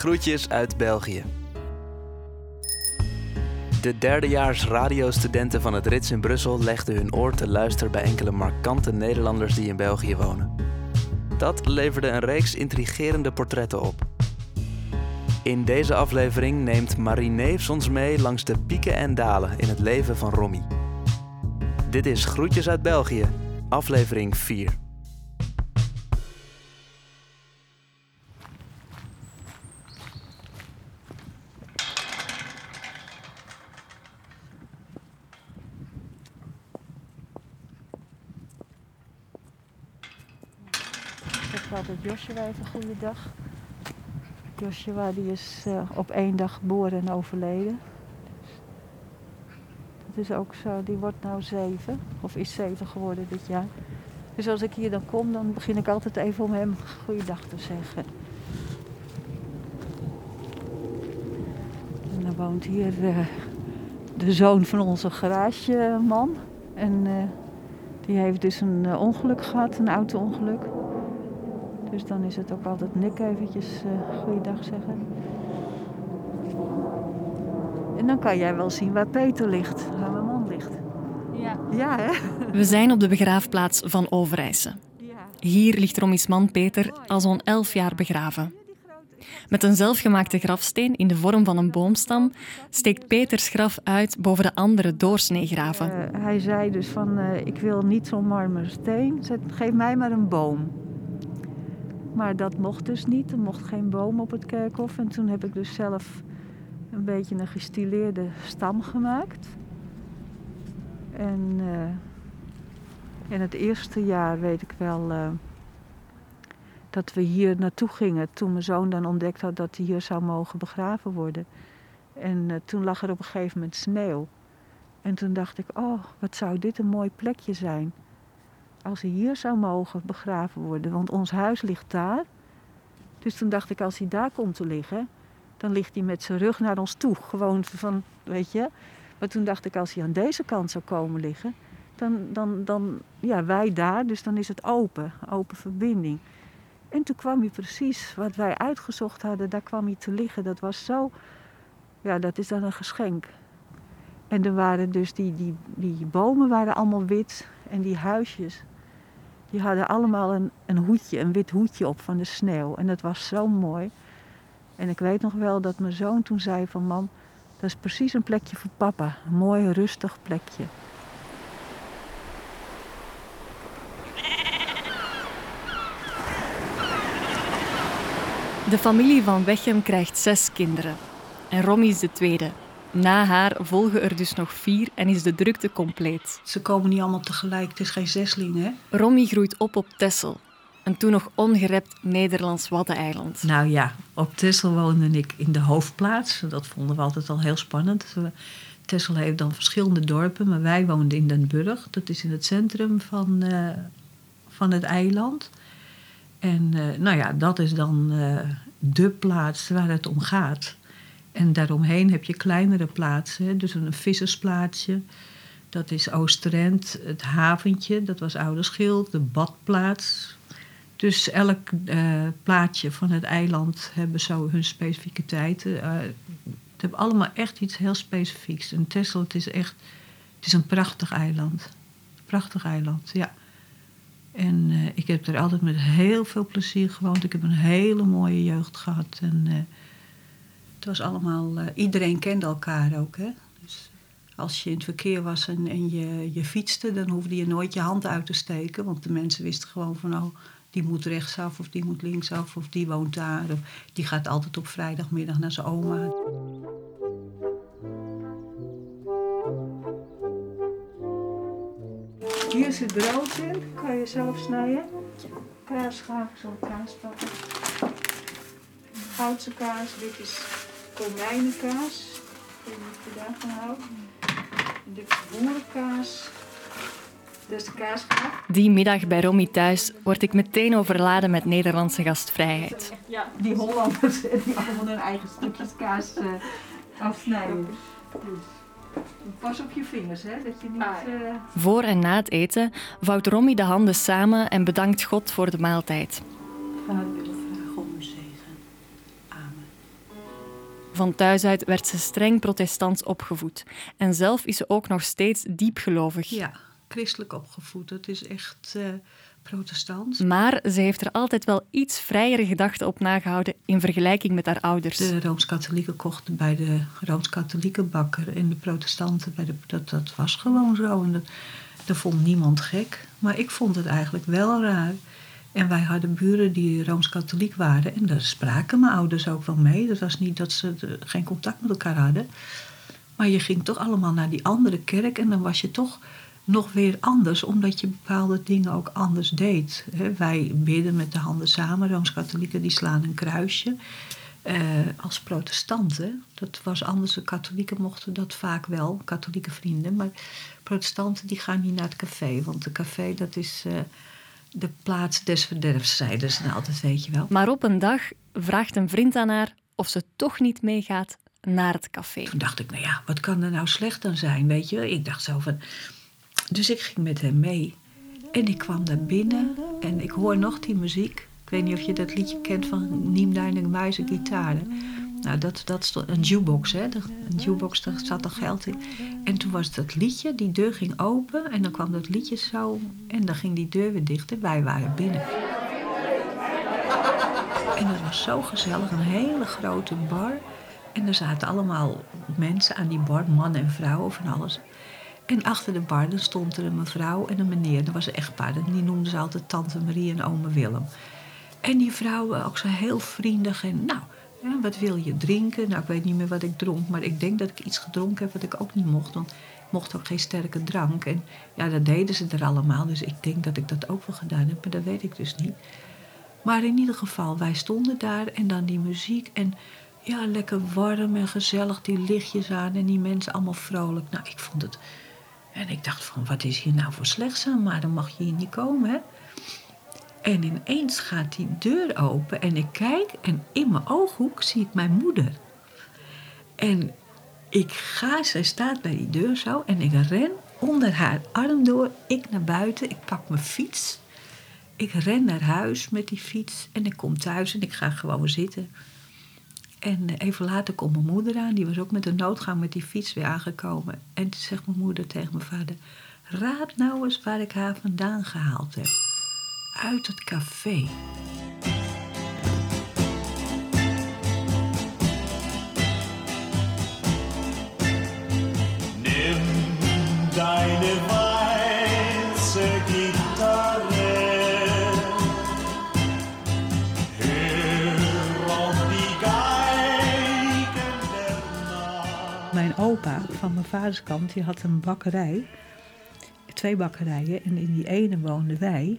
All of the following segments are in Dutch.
Groetjes uit België. De derdejaars radiostudenten van het Rits in Brussel legden hun oor te luisteren bij enkele markante Nederlanders die in België wonen. Dat leverde een reeks intrigerende portretten op. In deze aflevering neemt Marie Neefs ons mee langs de pieken en dalen in het leven van Romy. Dit is Groetjes uit België, aflevering 4. Ik zeg altijd Joshua even goeiedag. Joshua die is eh, op één dag geboren en overleden. Dat is ook zo, die wordt nou zeven, of is zeven geworden dit jaar. Dus als ik hier dan kom, dan begin ik altijd even om hem goeiedag te zeggen. En dan woont hier eh, de zoon van onze garageman. En eh, die heeft dus een ongeluk gehad, een auto-ongeluk. Dus dan is het ook altijd Nick eventjes uh, goeiedag zeggen. En dan kan jij wel zien waar Peter ligt, waar mijn man ligt. Ja. Ja, hè? We zijn op de begraafplaats van Overijse. Ja. Hier ligt Romy's man Peter al zo'n elf jaar begraven. Met een zelfgemaakte grafsteen in de vorm van een boomstam steekt Peters graf uit boven de andere doorsneegraven. Eh, hij zei dus van, eh, ik wil niet zo'n marmeren steen, Zet- geef mij maar een boom. Maar dat mocht dus niet, er mocht geen boom op het kerkhof. En toen heb ik dus zelf een beetje een gestileerde stam gemaakt. En eh, in het eerste jaar weet ik wel eh, dat we hier naartoe gingen. Toen mijn zoon dan ontdekt had dat hij hier zou mogen begraven worden. En eh, toen lag er op een gegeven moment sneeuw. En toen dacht ik, oh, wat zou dit een mooi plekje zijn. Als hij hier zou mogen begraven worden, want ons huis ligt daar. Dus toen dacht ik, als hij daar komt te liggen, dan ligt hij met zijn rug naar ons toe. Gewoon van, weet je. Maar toen dacht ik, als hij aan deze kant zou komen liggen, dan, dan, dan ja, wij daar, dus dan is het open, open verbinding. En toen kwam hij precies wat wij uitgezocht hadden, daar kwam hij te liggen. Dat was zo, ja, dat is dan een geschenk. En er waren dus die, die, die bomen waren allemaal wit en die huisjes, die hadden allemaal een, een hoedje, een wit hoedje op van de sneeuw. En dat was zo mooi. En ik weet nog wel dat mijn zoon toen zei van mam, dat is precies een plekje voor papa. Een mooi rustig plekje. De familie van Wechem krijgt zes kinderen. En Romy is de tweede. Na haar volgen er dus nog vier en is de drukte compleet. Ze komen niet allemaal tegelijk, het is geen zesling hè. Romy groeit op op Texel, een toen nog ongerept Nederlands waddeneiland. Nou ja, op Texel woonde ik in de hoofdplaats. Dat vonden we altijd al heel spannend. Texel heeft dan verschillende dorpen, maar wij woonden in Den Burg. Dat is in het centrum van, eh, van het eiland. En eh, nou ja, dat is dan eh, de plaats waar het om gaat. En daaromheen heb je kleinere plaatsen. Dus een vissersplaatsje. Dat is Oosterend. Het haventje, dat was Ouderschild. De badplaats. Dus elk eh, plaatje van het eiland hebben zo hun specificiteiten. Eh, het heeft allemaal echt iets heel specifieks. En Texel, het is echt... Het is een prachtig eiland. Prachtig eiland, ja. En eh, ik heb er altijd met heel veel plezier gewoond. Ik heb een hele mooie jeugd gehad. En het was allemaal... eh, iedereen kende elkaar ook, hè. Dus als je in het verkeer was en, en je, je fietste... dan hoefde je nooit je hand uit te steken. Want de mensen wisten gewoon van... Oh, die moet rechtsaf of die moet linksaf of die woont daar. Of die gaat altijd op vrijdagmiddag naar zijn oma. Hier zit brood in, kan je zelf snijden. Kaas pakken. Goudse kaas, dit is komijnenkaas. Ik weet niet of je daarvan houdt. Is boerenkaas. Dat is de. Die middag bij Romy thuis word ik meteen overladen met Nederlandse gastvrijheid. Die Hollanders die allemaal hun eigen stukjes kaas eh, afsnijden. Dus, pas op je vingers, hè, dat je niet... eh, Voor en na het eten vouwt Romy de handen samen en bedankt God voor de maaltijd. Vader, Van thuis uit werd ze streng protestants opgevoed. En zelf is ze ook nog steeds diepgelovig. Ja, christelijk opgevoed. Dat is echt uh, protestants. Maar ze heeft er altijd wel iets vrijere gedachten op nagehouden in vergelijking met haar ouders. De Rooms-Katholieken kochten bij de Rooms-Katholieke bakker en de protestanten bij de... Dat, dat was gewoon zo. En dat, dat vond niemand gek. Maar ik vond het eigenlijk wel raar. En wij hadden buren die rooms-katholiek waren. En daar spraken mijn ouders ook wel mee. Dat was niet dat ze geen contact met elkaar hadden. Maar je ging toch allemaal naar die andere kerk. En dan was je toch nog weer anders. Omdat je bepaalde dingen ook anders deed. wij bidden met de handen samen. Rooms-katholieken die slaan een kruisje. Uh, als protestanten. Dat was anders. De katholieken mochten dat vaak wel. Katholieke vrienden. Maar protestanten die gaan niet naar het café. Want de café dat is... Uh, de plaats des verderfs, zeiden ze nou altijd, weet je wel. Maar op een dag vraagt een vriend aan haar of ze toch niet meegaat naar het café. Toen dacht ik, nou ja, wat kan er nou slecht aan zijn, weet je? Ik dacht zo van... Dus ik ging met hem mee. En ik kwam daar binnen en ik hoor nog die muziek. Ik weet niet of je dat liedje kent van Niem Duining Muizen Gitaren. Nou, dat, dat is een jukebox, hè. Een jukebox, daar zat er geld in. En toen was dat liedje, die deur ging open en dan kwam dat liedje zo... en dan ging die deur weer dicht en wij waren binnen. En het was zo gezellig, een hele grote bar. En er zaten allemaal mensen aan die bar, mannen en vrouwen van alles. En achter de bar stond er een mevrouw en een meneer. Dat was een echtpaar. Die noemden ze altijd Tante Marie en Ome Willem. En die vrouwen ook zo heel vriendelijk. En nou, ja, wat wil je drinken? Nou, ik weet niet meer wat ik dronk, maar ik denk dat ik iets gedronken heb wat ik ook niet mocht. Want ik mocht ook geen sterke drank. En ja, dat deden ze er allemaal. Dus ik denk dat ik dat ook wel gedaan heb, maar dat weet ik dus niet. Maar in ieder geval, wij stonden daar en dan die muziek. En ja, lekker warm en gezellig, die lichtjes aan en die mensen allemaal vrolijk. Nou, ik vond het. En ik dacht van, wat is hier nou voor slechts aan? Maar dan mag je hier niet komen, hè? En ineens gaat die deur open en ik kijk en in mijn ooghoek zie ik mijn moeder. En ik ga, zij staat bij die deur zo en ik ren onder haar arm door. Ik naar buiten, ik pak mijn fiets. Ik ren naar huis met die fiets en ik kom thuis en ik ga gewoon zitten. En even later komt mijn moeder aan, die was ook met de noodgang met die fiets weer aangekomen. En toen zegt mijn moeder tegen mijn vader: Raad nou eens waar ik haar vandaan gehaald heb uit het café. Nimm deine weiße Gitarre. Mijn opa van mijn vaders kant die had een bakkerij. Twee bakkerijen en in die ene woonden wij.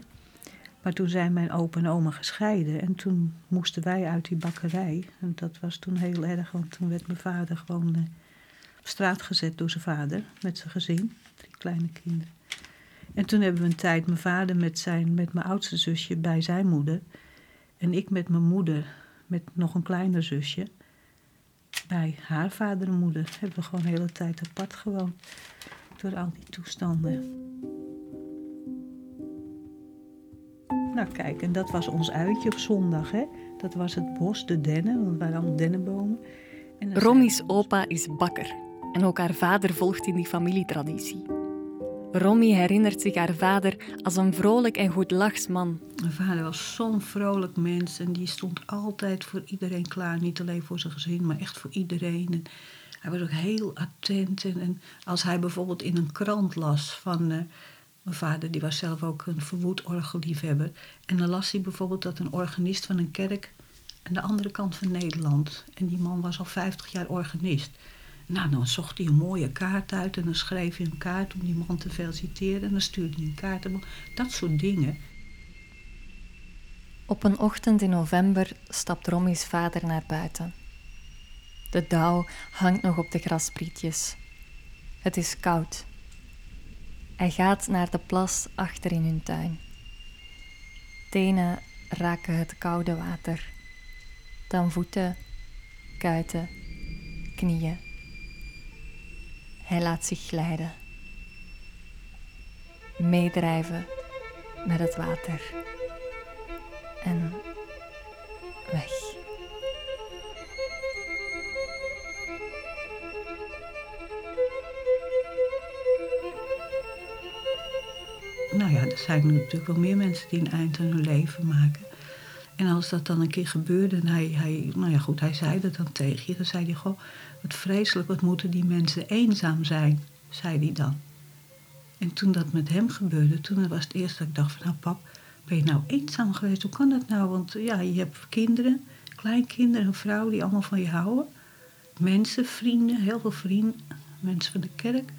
Maar toen zijn mijn opa en oma gescheiden en toen moesten wij uit die bakkerij. En dat was toen heel erg, want toen werd mijn vader gewoon uh, op straat gezet door zijn vader met zijn gezin, drie kleine kinderen. En toen hebben we een tijd mijn vader met, zijn, met mijn oudste zusje bij zijn moeder. En ik met mijn moeder, met nog een kleiner zusje, bij haar vader en moeder. Hebben we gewoon de hele tijd apart gewoond door al die toestanden. Nou kijk, en dat was ons uitje op zondag. Hè? Dat was het bos, de dennen, want het waren allemaal dennenbomen. Rommy's opa is bakker. En ook haar vader volgt in die familietraditie. Romy herinnert zich haar vader als een vrolijk en goed man. Mijn vader was zo'n vrolijk mens en die stond altijd voor iedereen klaar. Niet alleen voor zijn gezin, maar echt voor iedereen. En hij was ook heel attent. En, en, als hij bijvoorbeeld in een krant las van... Uh, mijn vader die was zelf ook een verwoed orgelliefhebber. En dan las hij bijvoorbeeld dat een organist van een kerk aan de andere kant van Nederland. En die man was al 50 jaar organist. Nou, dan zocht hij een mooie kaart uit en dan schreef hij een kaart om die man te feliciteren. En dan stuurde hij een kaart. Dat soort dingen. Op een ochtend in november stapt Rommy's vader naar buiten. De dauw hangt nog op de grasprietjes. Het is koud. Hij gaat naar de plas achter in hun tuin. Tenen raken het koude water. Dan voeten, kuiten, knieën. Hij laat zich glijden. Meedrijven met het water. En zijn natuurlijk wel meer mensen die een eind aan hun leven maken. En als dat dan een keer gebeurde en hij, hij, nou ja goed, hij zei dat dan tegen je, dan zei hij goh, wat vreselijk, wat moeten die mensen eenzaam zijn, zei hij dan. En toen dat met hem gebeurde, toen was het eerst dat ik dacht van nou pap, ben je nou eenzaam geweest? Hoe kan dat nou? Want ja, je hebt kinderen, kleinkinderen, een vrouw die allemaal van je houden. Mensen, vrienden, heel veel vrienden, mensen van de kerk.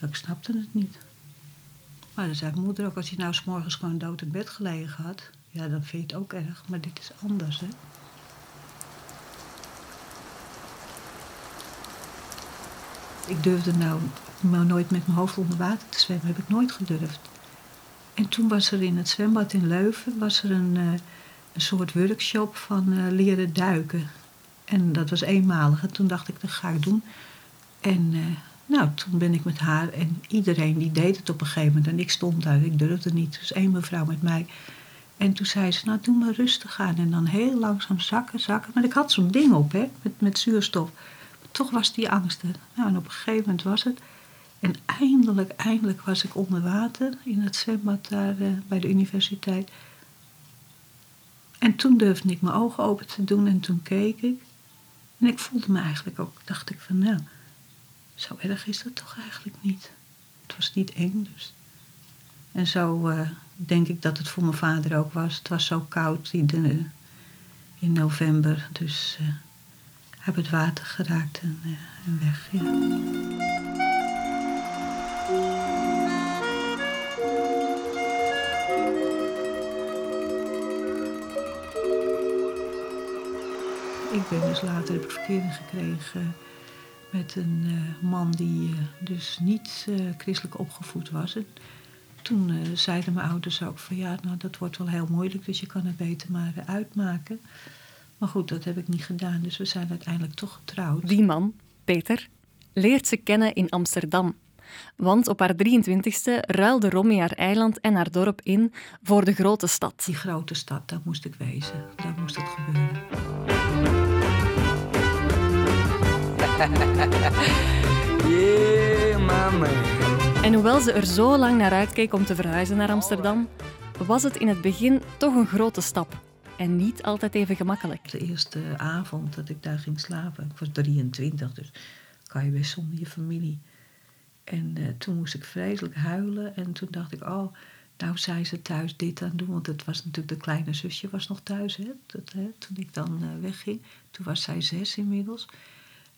Ik snapte het niet. Maar dan zei mijn moeder ook, als je nou s morgens gewoon dood in bed gelegen had, ja, dan vind je het ook erg. Maar dit is anders, hè. Ik durfde nou, nou nooit met mijn hoofd onder water te zwemmen. Heb ik nooit gedurfd. En toen was er in het zwembad in Leuven was er een, uh, een soort workshop van uh, leren duiken. En dat was eenmalig. En toen dacht ik, dat ga ik doen. En uh, nou, toen ben ik met haar en iedereen die deed het op een gegeven moment. En ik stond daar, ik durfde niet. Dus één mevrouw met mij. En toen zei ze, nou doe maar rustig aan. En dan heel langzaam zakken, zakken. Maar ik had zo'n ding op, hè, met, met zuurstof. Toch was die angst er. Nou, en op een gegeven moment was het. En eindelijk, eindelijk was ik onder water in het zwembad daar uh, bij de universiteit. En toen durfde ik mijn ogen open te doen en toen keek ik. En ik voelde me eigenlijk ook, dacht ik van nou, zo erg is dat toch eigenlijk niet. Het was niet eng dus. En zo uh, denk ik dat het voor mijn vader ook was. Het was zo koud in, in november, dus uh, heb het water geraakt en, en weg. Ik ben dus later heb ik verkering gekregen met een uh, man die uh, dus niet uh, christelijk opgevoed was. En toen zeiden mijn ouders ook van ja, nou dat wordt wel heel moeilijk, dus je kan het beter maar uitmaken. Maar goed, dat heb ik niet gedaan, dus we zijn uiteindelijk toch getrouwd. Die man, Peter, leert ze kennen in Amsterdam. Want op haar 23e ruilde Romy haar eiland en haar dorp in voor de grote stad. Die grote stad, daar moest ik wezen. Daar moest het gebeuren. Yeah, mama. En hoewel ze er zo lang naar uitkeek om te verhuizen naar Amsterdam, was het in het begin toch een grote stap. En niet altijd even gemakkelijk. De eerste avond dat ik daar ging slapen, ik was 23, dus kan je best zonder je familie. En uh, toen moest ik vreselijk huilen. En toen dacht ik, oh, nou zei ze thuis dit aan doen. Want het was natuurlijk, de kleine zusje was nog thuis, hè, dat, hè, toen ik dan uh, wegging. Toen was zij zes inmiddels.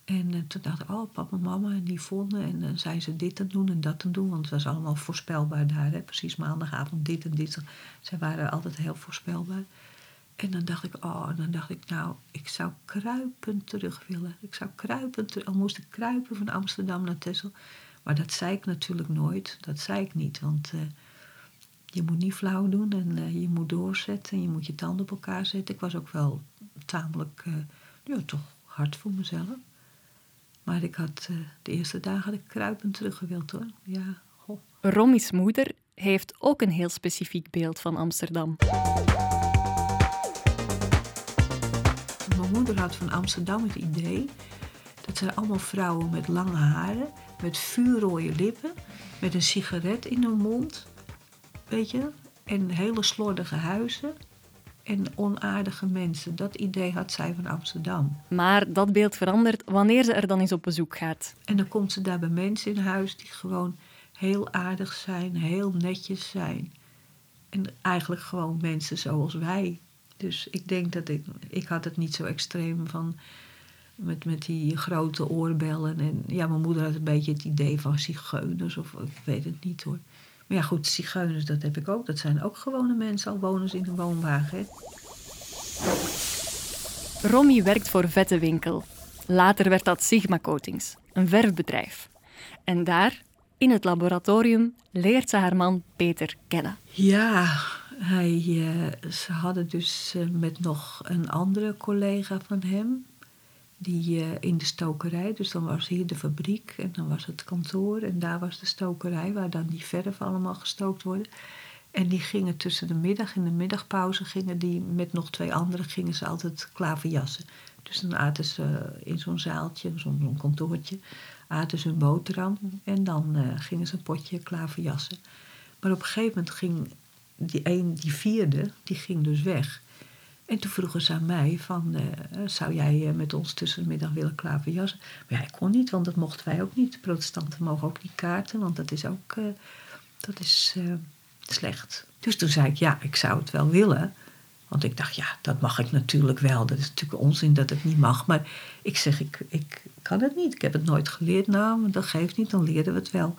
En uh, toen dacht ik, oh, papa mama, en die vonden. En dan zei ze dit te doen en dat te doen. Want het was allemaal voorspelbaar daar. Hè? Precies maandagavond dit en dit. Ze waren altijd heel voorspelbaar. En dan dacht ik, oh, en dan dacht ik, nou, ik zou kruipend terug willen. Ik zou kruipend terug, al moest ik kruipen van Amsterdam naar Texel. Maar dat zei ik natuurlijk nooit. Dat zei ik niet, want uh, je moet niet flauw doen en je moet doorzetten. En je moet je tanden op elkaar zetten. Ik was ook wel tamelijk, ja, toch hard voor mezelf. Maar ik had uh, de eerste dagen had ik kruipend teruggewild hoor. Ja, goh. Moeder heeft ook een heel specifiek beeld van Amsterdam. Mijn moeder had van Amsterdam het idee dat zijn allemaal vrouwen met lange haren, met vuurrode lippen, met een sigaret in hun mond, weet je, en hele slordige huizen en onaardige mensen. Dat idee had zij van Amsterdam. Maar dat beeld verandert wanneer ze er dan eens op bezoek gaat. En dan komt ze daar bij mensen in huis die gewoon heel aardig zijn, heel netjes zijn. En eigenlijk gewoon mensen zoals wij. Dus ik denk dat ik, ik had het niet zo extreem van met, met die grote oorbellen. En ja, mijn moeder had een beetje het idee van zigeuners of ik weet het niet hoor. Maar ja, goed, zigeuners, dat heb ik ook. Dat zijn ook gewone mensen, al wonen ze in een woonwagen. Hè. Romy werkt voor Vettewinkel. Later werd dat Sigma Coatings, een verfbedrijf. En daar, in het laboratorium, leert ze haar man Peter kennen. Ja, hij, uh, ze hadden dus uh, met nog een andere collega van hem, die uh, in de stokerij, dus dan was hier de fabriek en dan was het kantoor en daar was de stokerij waar dan die verf allemaal gestookt worden. En die gingen tussen de middag, in de middagpauze, gingen die met nog twee anderen, gingen ze altijd klaverjassen. Dus dan aten ze in zo'n zaaltje, zo'n zo kantoortje, aten ze hun boterham en dan uh, gingen ze een potje klaverjassen. Maar op een gegeven moment ging die, een, die vierde, die ging dus weg. En toen vroegen ze aan mij van, eh, zou jij eh, met ons tussen de middag willen klaverjassen? Maar ja, ik kon niet, want dat mochten wij ook niet. Protestanten mogen ook niet kaarten, want dat is ook uh, dat is, slecht. Dus toen zei ik, ja, ik zou het wel willen. Want ik dacht, ja, dat mag ik natuurlijk wel. Dat is natuurlijk onzin dat het niet mag. Maar ik zeg, ik, ik kan het niet. Ik heb het nooit geleerd. Nou, dat geeft niet, dan leren we het wel.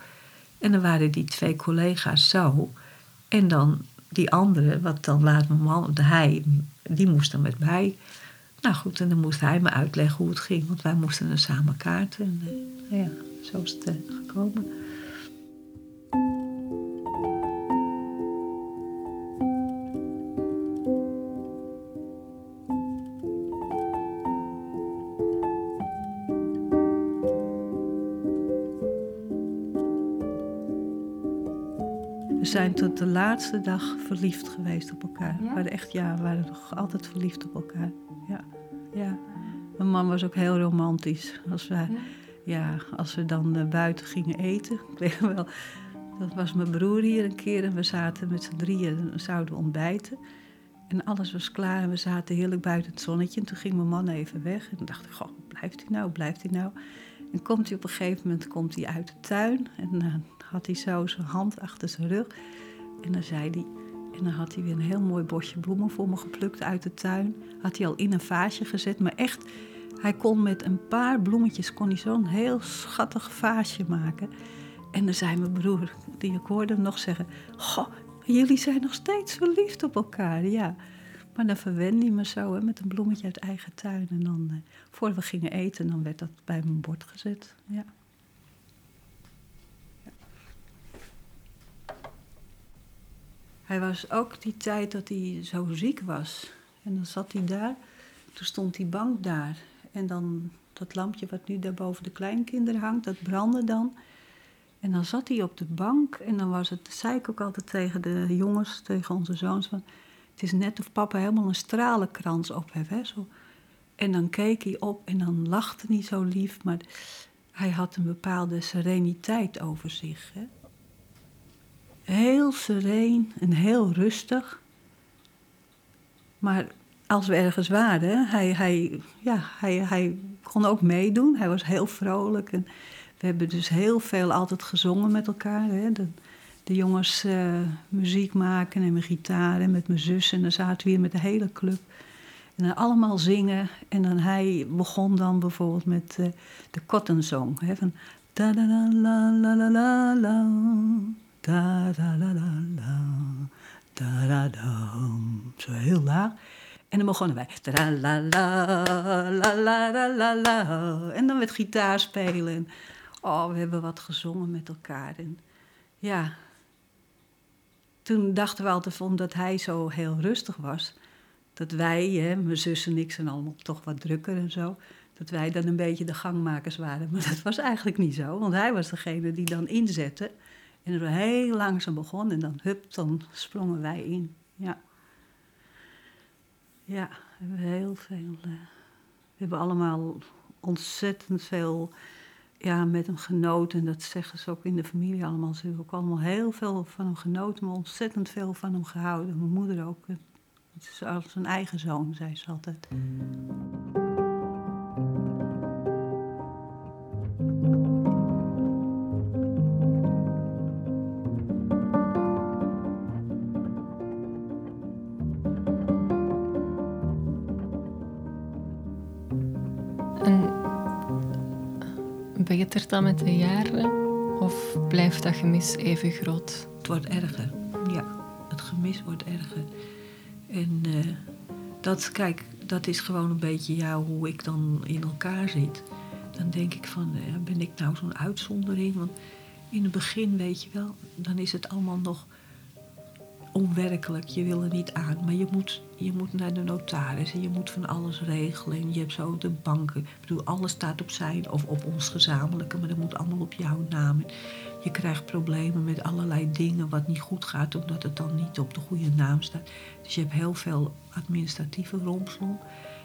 En dan waren die twee collega's zo. En dan die andere, wat dan laat mijn man, hij, die moest dan met mij. Nou goed, en dan moest hij me uitleggen hoe het ging. Want wij moesten dan samen kaarten. En uh, ja, zo is het uh, gekomen. Zijn tot de laatste dag verliefd geweest op elkaar. Ja? We waren echt, ja, we waren nog altijd verliefd op elkaar. Ja, ja. Mijn man was ook heel romantisch. Als we, ja? als we dan uh, buiten gingen eten. Ik weet wel, dat was mijn broer hier een keer en we zaten met z'n drieën, zouden we ontbijten. En alles was klaar en we zaten heerlijk buiten het zonnetje. En toen ging mijn man even weg. En dacht ik, goh, blijft hij nou, blijft hij nou? En komt hij op een gegeven moment komt hij uit de tuin. En uh, had hij zo zijn hand achter zijn rug. En dan zei hij, en dan had hij weer een heel mooi bosje bloemen voor me geplukt uit de tuin. Had hij al in een vaasje gezet, maar echt, hij kon met een paar bloemetjes kon hij zo'n heel schattig vaasje maken. En dan zei mijn broer, die ik hoorde hem nog zeggen, goh, jullie zijn nog steeds verliefd op elkaar, ja. Maar dan verwende hij me zo hè, met een bloemetje uit eigen tuin. En dan, uh, voor we gingen eten, dan werd dat bij mijn bord gezet. Ja. Hij was ook die tijd dat hij zo ziek was. En dan zat hij daar. Toen stond die bank daar. En dan dat lampje wat nu daar boven de kleinkinderen hangt, dat brandde dan. En dan zat hij op de bank en dan was het, zei ik ook altijd tegen de jongens, tegen onze zoons, van, het is net of papa helemaal een stralenkrans op heeft. Hè, zo. En dan keek hij op en dan lachte hij zo lief, maar hij had een bepaalde sereniteit over zich. Hè heel sereen en heel rustig. Maar als we ergens waren, hij, hij, ja, hij, hij kon ook meedoen. Hij was heel vrolijk. En we hebben dus heel veel altijd gezongen met elkaar. Hè. De, de jongens uh, muziek maken en mijn gitaar en met mijn zus. En dan zaten we hier met de hele club. En dan allemaal zingen. En dan hij begon dan bijvoorbeeld met uh, de Cotton Song. Hè, van Da da da da da. Da da. Zo heel laag. En dan begonnen wij. Da la la la la. En dan werd gitaar spelen. Oh, we hebben wat gezongen met elkaar. En ja. Toen dachten we altijd dat hij zo heel rustig was. Dat wij, hè, mijn zus en ik, zijn allemaal toch wat drukker en zo. Dat wij dan een beetje de gangmakers waren. Maar dat was eigenlijk niet zo. Want hij was degene die dan inzette. En het heel langzaam begon en dan hup, dan sprongen wij in. Ja. Ja, we hebben heel veel. Uh, we hebben allemaal ontzettend veel ja, met hem genoten. En dat zeggen ze ook in de familie allemaal. Ze hebben ook allemaal heel veel van hem genoten, maar ontzettend veel van hem gehouden. Mijn moeder ook. Het is als een eigen zoon, zei ze altijd. Verbetert dat met de jaren? Of blijft dat gemis even groot? Het wordt erger, ja. Het gemis wordt erger. En uh, dat, kijk, dat is gewoon een beetje ja, hoe ik dan in elkaar zit. Dan denk ik van, uh, ben ik nou zo'n uitzondering? Want in het begin, weet je wel, dan is het allemaal nog onwerkelijk. Je wil er niet aan. Maar je moet, je moet naar de notaris en je moet van alles regelen. Je hebt zo de banken. Ik bedoel, alles staat op zijn of op ons gezamenlijke, maar dat moet allemaal op jouw naam. Je krijgt problemen met allerlei dingen wat niet goed gaat, omdat het dan niet op de goede naam staat. Dus je hebt heel veel administratieve rompslomp.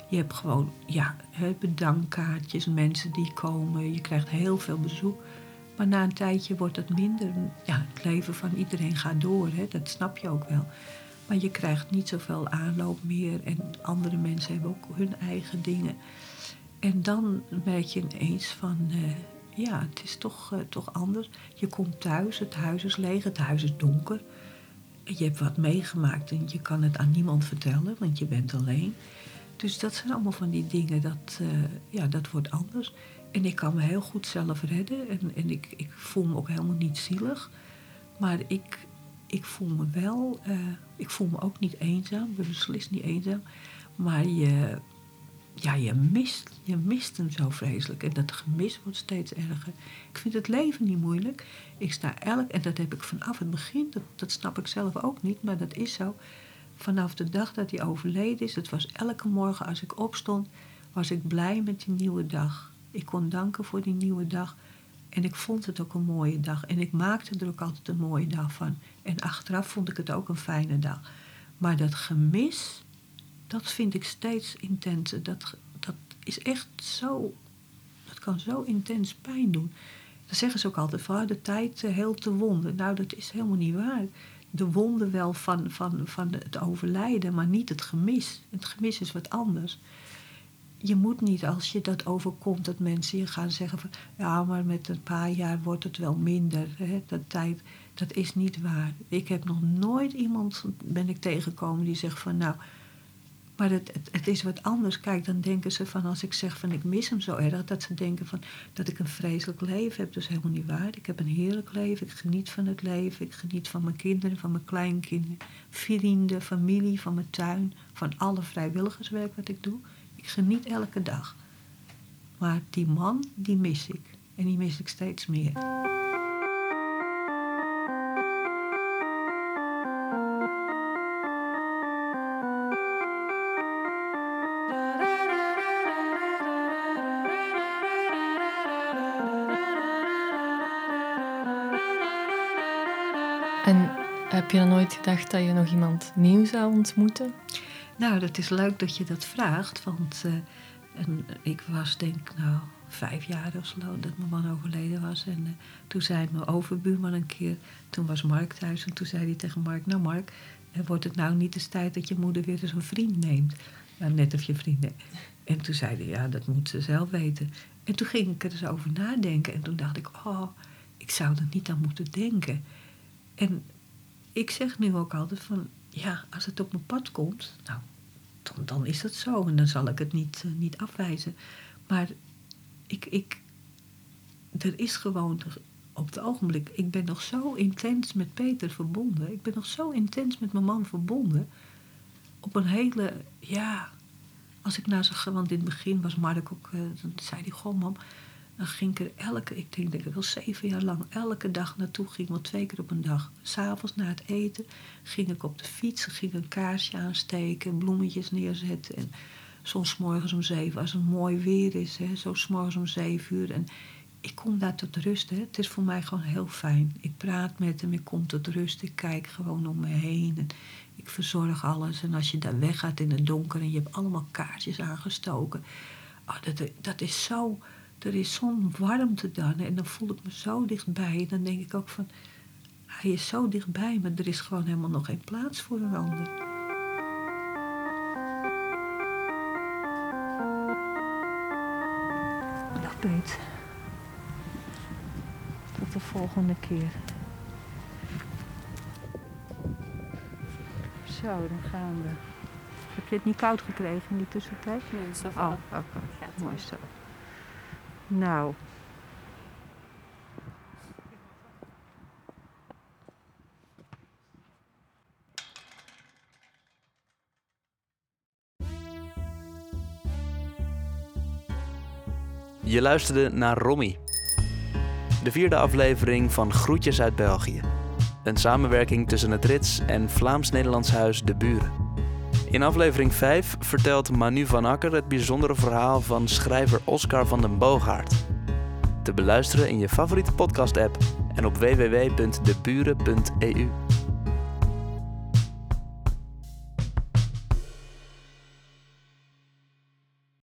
Je hebt gewoon ja, bedankkaartjes, mensen die komen. Je krijgt heel veel bezoek. Maar na een tijdje wordt het minder. Ja, het leven van iedereen gaat door, hè? dat snap je ook wel. Maar je krijgt niet zoveel aanloop meer en andere mensen hebben ook hun eigen dingen. En dan merk je ineens van, uh, ja, het is toch, uh, toch anders. Je komt thuis, het huis is leeg, het huis is donker. Je hebt wat meegemaakt en je kan het aan niemand vertellen, want je bent alleen. Dus dat zijn allemaal van die dingen, dat, uh, ja, dat wordt anders. En ik kan me heel goed zelf redden en, en ik, ik voel me ook helemaal niet zielig. Maar ik, ik voel me wel, uh, ik voel me ook niet eenzaam, ik ben beslist niet eenzaam. Maar je, ja, je mist, je mist hem zo vreselijk. En dat gemis wordt steeds erger. Ik vind het leven niet moeilijk. Ik sta elk, en dat heb ik vanaf het begin, dat, dat snap ik zelf ook niet, maar dat is zo. Vanaf de dag dat hij overleden is, het was elke morgen als ik opstond, was ik blij met die nieuwe dag. Ik kon danken voor die nieuwe dag. En ik vond het ook een mooie dag. En ik maakte er ook altijd een mooie dag van. En achteraf vond ik het ook een fijne dag. Maar dat gemis, dat vind ik steeds intenser. Dat, dat is echt zo. Dat kan zo intens pijn doen. Dan zeggen ze ook altijd van de tijd uh, heelt de wonden. Nou, dat is helemaal niet waar. De wonden wel van, van, van het overlijden, maar niet het gemis. Het gemis is wat anders je moet niet als je dat overkomt dat mensen je gaan zeggen van ja, maar met een paar jaar wordt het wel minder. Hè, dat tijd, dat is niet waar. Ik heb nog nooit iemand ben ik tegengekomen die zegt van nou, maar het, het, het, is wat anders. Kijk, dan denken ze van als ik zeg van ik mis hem zo erg, dat ze denken van dat ik een vreselijk leven heb. Dat is helemaal niet waar. Ik heb een heerlijk leven. Ik geniet van het leven. Ik geniet van mijn kinderen, van mijn kleinkinderen, vrienden, familie, van mijn tuin, van alle vrijwilligerswerk wat ik doe. Ik geniet elke dag. Maar die man, die mis ik. En die mis ik steeds meer. En heb je dan nooit gedacht dat je nog iemand nieuw zou ontmoeten? Nou, dat is leuk dat je dat vraagt. Want uh, en ik was denk nou vijf jaar of zo dat mijn man overleden was. En uh, toen zei mijn overbuurman een keer, toen was Mark thuis. En toen zei hij tegen Mark, nou Mark, uh, wordt het nou niet eens tijd dat je moeder weer eens een vriend neemt? Nou, net of je vrienden. En toen zei hij, ja, dat moet ze zelf weten. En toen ging ik er eens over nadenken. En toen dacht ik, oh, ik zou er niet aan moeten denken. En ik zeg nu ook altijd van, ja, als het op mijn pad komt, nou, dan, dan is dat zo. En dan zal ik het niet, uh, niet afwijzen. Maar ik, ik, er is gewoon op het ogenblik, ik ben nog zo intens met Peter verbonden. Ik ben nog zo intens met mijn man verbonden. Op een hele, ja, als ik naar ze, want in het begin was Mark ook, uh, dan zei hij, goh mam, dan ging ik er elke, ik denk dat ik wel zeven jaar lang, elke dag naartoe ging, wel twee keer op een dag. S'avonds na het eten ging ik op de fiets, ging een kaarsje aansteken, bloemetjes neerzetten. En soms morgens om zeven, als het mooi weer is, hè, zo morgens om zeven uur. En ik kom daar tot rust. Hè. Het is voor mij gewoon heel fijn. Ik praat met hem, ik kom tot rust, ik kijk gewoon om me heen. En ik verzorg alles. En als je daar weggaat in het donker en je hebt allemaal kaarsjes aangestoken. Oh, dat, dat is zo er is zo'n warmte dan. En dan voel ik me zo dichtbij. En dan denk ik ook van, hij is zo dichtbij, maar er is gewoon helemaal nog geen plaats voor een ander. Dag Peet. Tot de volgende keer. Zo, dan gaan we. Heb je het niet koud gekregen in die tussentijd? Nee, zo Oh, oké. Okay. Mooi zo. Nou. Je luisterde naar Romy. De vierde aflevering van Groetjes uit België. Een samenwerking tussen het Rits en Vlaams-Nederlands Huis De Buren. In aflevering 5 vertelt Manu van Akker het bijzondere verhaal van schrijver Oscar van den Boogaard. Te beluisteren in je favoriete podcast-app en op www.deburen.eu.